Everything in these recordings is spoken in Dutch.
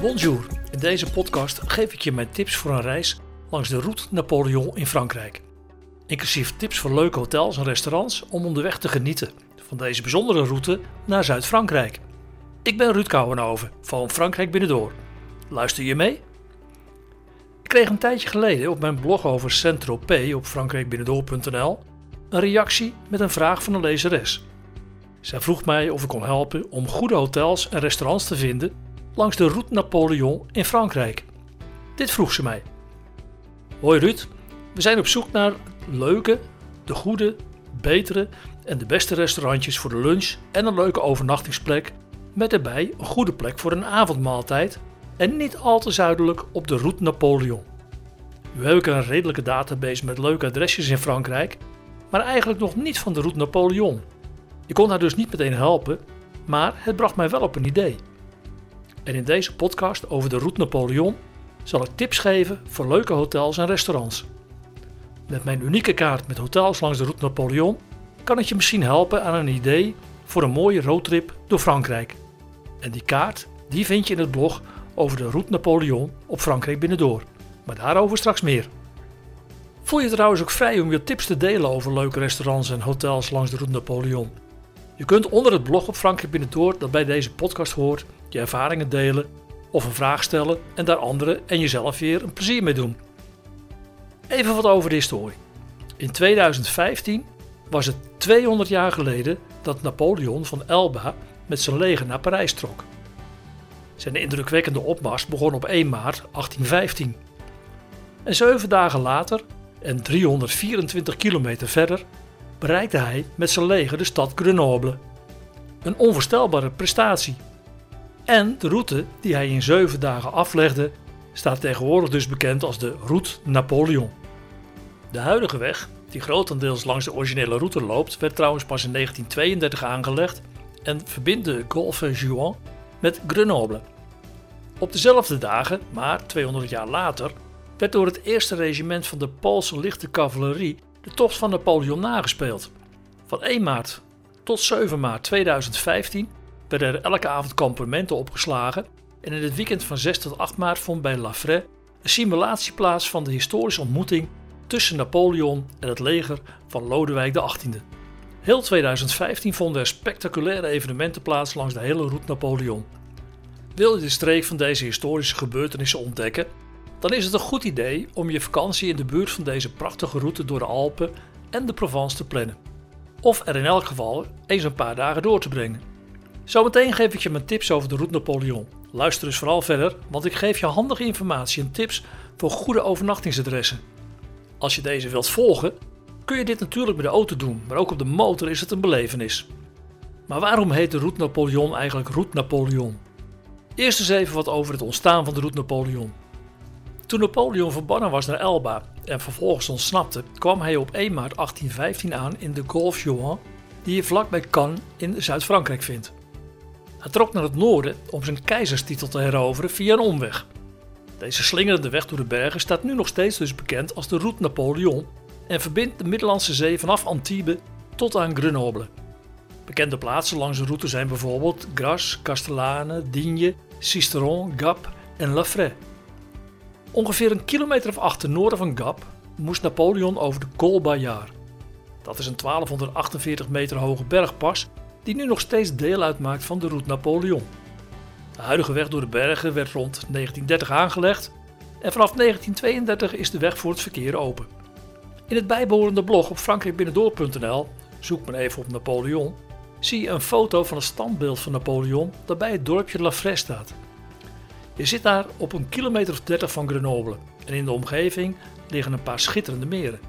Bonjour, in deze podcast geef ik je mijn tips voor een reis langs de Route Napoleon in Frankrijk. Inclusief tips voor leuke hotels en restaurants om onderweg te genieten van deze bijzondere route naar Zuid-Frankrijk. Ik ben Ruud Kouwenhoven van Frankrijk Binnendoor. Luister je mee? Ik kreeg een tijdje geleden op mijn blog over Saint-Tropez op frankrijkbinnendoor.nl een reactie met een vraag van een lezeres. Zij vroeg mij of ik kon helpen om goede hotels en restaurants te vinden langs de Route Napoleon in Frankrijk. Dit vroeg ze mij. Hoi Ruud, we zijn op zoek naar leuke, de goede, betere en de beste restaurantjes voor de lunch en een leuke overnachtingsplek met erbij een goede plek voor een avondmaaltijd en niet al te zuidelijk op de Route Napoleon. Nu heb ik een redelijke database met leuke adresjes in Frankrijk, maar eigenlijk nog niet van de Route Napoleon. Ik kon haar dus niet meteen helpen, maar het bracht mij wel op een idee. En in deze podcast over de Route Napoleon zal ik tips geven voor leuke hotels en restaurants. Met mijn unieke kaart met hotels langs de Route Napoleon kan ik je misschien helpen aan een idee voor een mooie roadtrip door Frankrijk. En die kaart die vind je in het blog over de Route Napoleon op Frankrijk Binnendoor. Maar daarover straks meer. Voel je trouwens ook vrij om je tips te delen over leuke restaurants en hotels langs de Route Napoleon? Je kunt onder het blog op Frankrijk Binnendoor dat bij deze podcast hoort je ervaringen delen of een vraag stellen en daar anderen en jezelf weer een plezier mee doen. Even wat over de historie. In 2015 was het 200 jaar geleden dat Napoleon van Elba met zijn leger naar Parijs trok. Zijn indrukwekkende opmars begon op 1 maart 1815. En zeven dagen later en 324 kilometer verder bereikte hij met zijn leger de stad Grenoble. Een onvoorstelbare prestatie. En de route die hij in zeven dagen aflegde staat tegenwoordig dus bekend als de Route Napoleon. De huidige weg, die grotendeels langs de originele route loopt, werd trouwens pas in 1932 aangelegd en verbindt de Golfe Juan met Grenoble. Op dezelfde dagen, maar 200 jaar later, werd door het eerste regiment van de Poolse lichte cavalerie de tocht van Napoleon nagespeeld. Van 1 maart tot 7 maart 2015 werden er elke avond kampementen opgeslagen en in het weekend van 6 tot 8 maart vond bij Lafray een simulatie plaats van de historische ontmoeting tussen Napoleon en het leger van Lodewijk XVIII. Heel 2015 vonden er spectaculaire evenementen plaats langs de hele route Napoleon. Wil je de streek van deze historische gebeurtenissen ontdekken, dan is het een goed idee om je vakantie in de buurt van deze prachtige route door de Alpen en de Provence te plannen. Of er in elk geval eens een paar dagen door te brengen. Zometeen geef ik je mijn tips over de route Napoleon. Luister dus vooral verder, want ik geef je handige informatie en tips voor goede overnachtingsadressen. Als je deze wilt volgen, kun je dit natuurlijk met de auto doen, maar ook op de motor is het een belevenis. Maar waarom heet de Route Napoleon eigenlijk Route Napoleon? Eerst eens even wat over het ontstaan van de Route Napoleon. Toen Napoleon verbannen was naar Elba en vervolgens ontsnapte, kwam hij op 1 maart 1815 aan in de Golfe Juan, die je vlakbij Cannes in Zuid-Frankrijk vindt. Hij trok naar het noorden om zijn keizerstitel te heroveren via een omweg. Deze slingerende weg door de bergen staat nu nog steeds dus bekend als de Route Napoleon en verbindt de Middellandse Zee vanaf Antibes tot aan Grenoble. Bekende plaatsen langs de route zijn bijvoorbeeld Grasse, Castellane, Digne, Sisteron, Gap en Lafray. Ongeveer een kilometer of acht ten noorden van Gap moest Napoleon over de Col Bayard. Dat is een 1248 meter hoge bergpas die nu nog steeds deel uitmaakt van de route Napoleon. De huidige weg door de bergen werd rond 1930 aangelegd en vanaf 1932 is de weg voor het verkeer open. In het bijbehorende blog op frankrijkbinnendoor.nl, zoek maar even op Napoleon, zie je een foto van het standbeeld van Napoleon dat bij het dorpje La Fraise staat. Je zit daar op een kilometer of 30 van Grenoble en in de omgeving liggen een paar schitterende meren.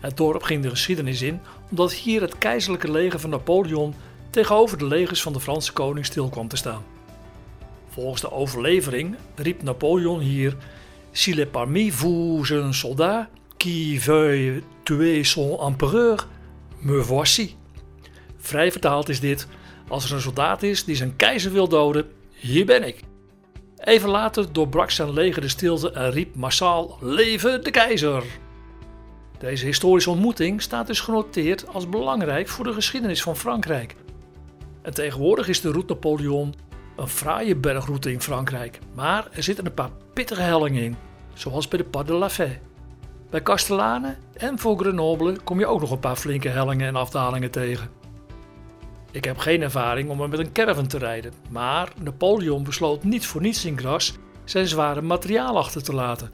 Het dorp ging de geschiedenis in omdat hier het keizerlijke leger van Napoleon tegenover de legers van de Franse koning stil kwam te staan. Volgens de overlevering riep Napoleon hier S'il est parmi vous un soldat qui veuille tuer son empereur, me voici. Vrij vertaald is dit: als er een soldaat is die zijn keizer wil doden, hier ben ik. Even later doorbrak zijn leger de stilte en riep massaal: Leven de keizer! Deze historische ontmoeting staat dus genoteerd als belangrijk voor de geschiedenis van Frankrijk. En tegenwoordig is de route Napoleon Een fraaie bergroute in Frankrijk, maar er zitten een paar pittige hellingen in, zoals bij de Pas de la. Bij Castellane en voor Grenoble kom je ook nog een paar flinke hellingen en afdalingen tegen. Ik heb geen ervaring om er met een caravan te rijden, maar Napoleon besloot niet voor niets in Gras zijn zware materiaal achter te laten.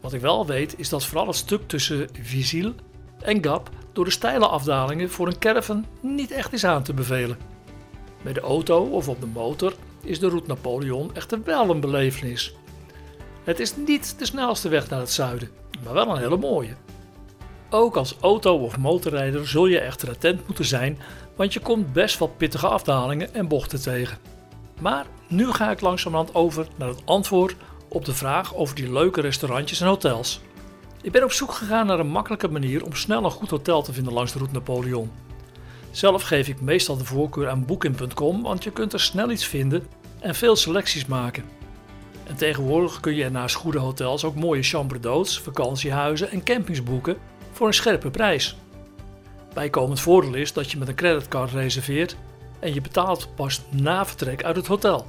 Wat ik wel weet is dat vooral het stuk tussen Vizille en Gap door de steile afdalingen voor een caravan niet echt is aan te bevelen. Bij de auto of op de motor is de route Napoleon echter wel een belevenis. Het is niet de snelste weg naar het zuiden, maar wel een hele mooie. Ook als auto- of motorrijder zul je echter attent moeten zijn, want je komt best wel pittige afdalingen en bochten tegen. Maar nu ga ik langzamerhand over naar het antwoord op de vraag over die leuke restaurantjes en hotels. Ik ben op zoek gegaan naar een makkelijke manier om snel een goed hotel te vinden langs de route Napoleon. Zelf geef ik meestal de voorkeur aan Booking.com, want je kunt er snel iets vinden en veel selecties maken. En tegenwoordig kun je naast goede hotels ook mooie chambre d'hôtes, vakantiehuizen en campings boeken voor een scherpe prijs. Bijkomend voordeel is dat je met een creditcard reserveert en je betaalt pas na vertrek uit het hotel.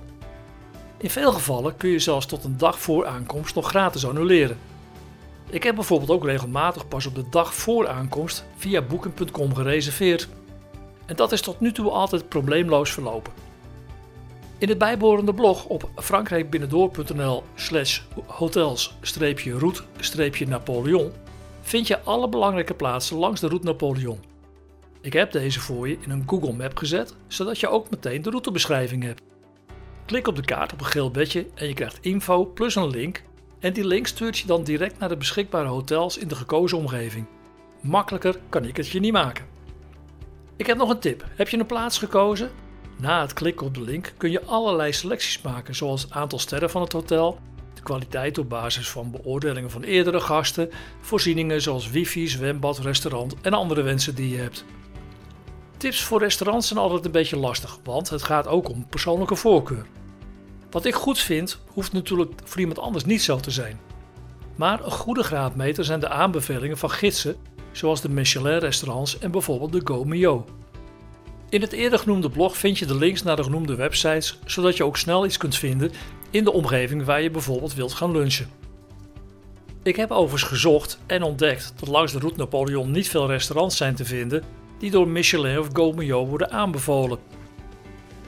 In veel gevallen kun je zelfs tot een dag voor aankomst nog gratis annuleren. Ik heb bijvoorbeeld ook regelmatig pas op de dag voor aankomst via Booking.com gereserveerd. En dat is tot nu toe altijd probleemloos verlopen. In het bijbehorende blog op frankrijkbinnendoor.nl slash hotels-route-napoleon vind je alle belangrijke plaatsen langs de route Napoleon. Ik heb deze voor je in een Google Map gezet, zodat je ook meteen de routebeschrijving hebt. Klik op de kaart op een geel bedje en je krijgt info plus een link en die link stuurt je dan direct naar de beschikbare hotels in de gekozen omgeving. Makkelijker kan ik het je niet maken. Ik heb nog een tip. Heb je een plaats gekozen? Na het klikken op de link kun je allerlei selecties maken, zoals aantal sterren van het hotel, kwaliteit op basis van beoordelingen van eerdere gasten, voorzieningen zoals wifi, zwembad, restaurant en andere wensen die je hebt. Tips voor restaurants zijn altijd een beetje lastig, want het gaat ook om persoonlijke voorkeur. Wat ik goed vind, hoeft natuurlijk voor iemand anders niet zo te zijn. Maar een goede graadmeter zijn de aanbevelingen van gidsen, zoals de Michelin-restaurants en bijvoorbeeld de Go Mio. In het eerder genoemde blog vind je de links naar de genoemde websites, zodat je ook snel iets kunt vinden in de omgeving waar je bijvoorbeeld wilt gaan lunchen. Ik heb overigens gezocht en ontdekt dat langs de route Napoleon niet veel restaurants zijn te vinden die door Michelin of Gomeo worden aanbevolen.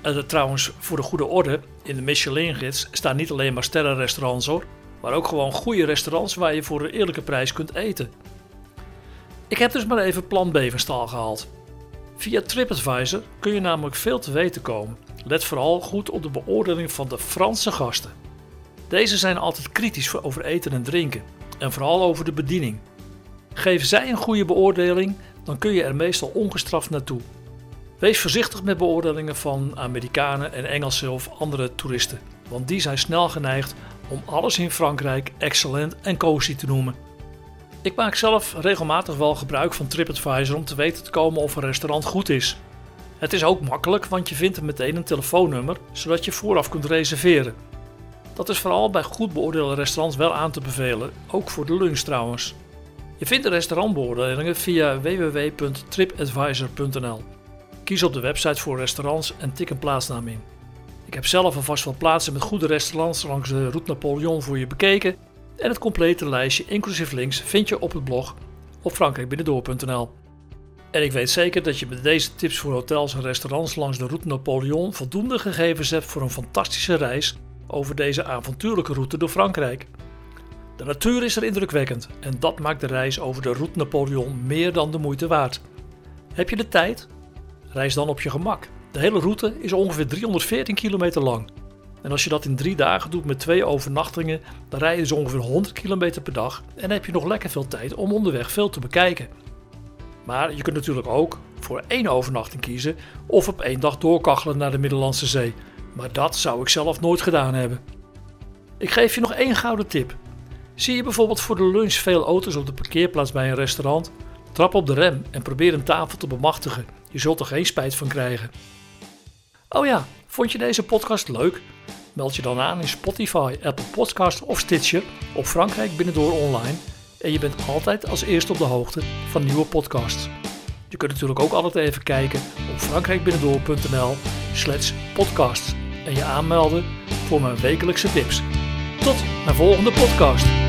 En trouwens, voor de goede orde, in de Michelin-gids staan niet alleen maar sterrenrestaurants hoor, maar ook gewoon goede restaurants waar je voor een eerlijke prijs kunt eten. Ik heb dus maar even plan B van gehaald. Via TripAdvisor kun je namelijk veel te weten komen. Let vooral goed op de beoordeling van de Franse gasten. Deze zijn altijd kritisch over eten en drinken en vooral over de bediening. Geven zij een goede beoordeling, dan kun je er meestal ongestraft naartoe. Wees voorzichtig met beoordelingen van Amerikanen en Engelsen of andere toeristen, want die zijn snel geneigd om alles in Frankrijk excellent en cozy te noemen. Ik maak zelf regelmatig wel gebruik van TripAdvisor om te weten te komen of een restaurant goed is. Het is ook makkelijk, want je vindt meteen een telefoonnummer, zodat je vooraf kunt reserveren. Dat is vooral bij goed beoordeelde restaurants wel aan te bevelen, ook voor de lunch trouwens. Je vindt de restaurantbeoordelingen via www.tripadvisor.nl. Kies op de website voor restaurants en tik een plaatsnaam in. Ik heb zelf alvast wel plaatsen met goede restaurants langs de Route Napoleon voor je bekeken en het complete lijstje inclusief links vind je op het blog op frankrijkbinnendoor.nl. En ik weet zeker dat je met deze tips voor hotels en restaurants langs de Route Napoleon voldoende gegevens hebt voor een fantastische reis over deze avontuurlijke route door Frankrijk. De natuur is er indrukwekkend en dat maakt de reis over de Route Napoleon meer dan de moeite waard. Heb je de tijd? Reis dan op je gemak. De hele route is ongeveer 314 kilometer lang. En als je dat in drie dagen doet met twee overnachtingen, dan rij je dus ongeveer 100 kilometer per dag en heb je nog lekker veel tijd om onderweg veel te bekijken. Maar je kunt natuurlijk ook voor één overnachting kiezen of op één dag doorkachelen naar de Middellandse Zee. Maar dat zou ik zelf nooit gedaan hebben. Ik geef je nog één gouden tip. Zie je bijvoorbeeld voor de lunch veel auto's op de parkeerplaats bij een restaurant? Trap op de rem en probeer een tafel te bemachtigen. Je zult er geen spijt van krijgen. Oh ja, vond je deze podcast leuk? Meld je dan aan in Spotify, Apple Podcast of Stitcher op Frankrijk Binnendoor Online en je bent altijd als eerste op de hoogte van nieuwe podcasts. Je kunt natuurlijk ook altijd even kijken op frankrijkbinnendoor.nl slash podcasts. en je aanmelden voor mijn wekelijkse tips. Tot mijn volgende podcast.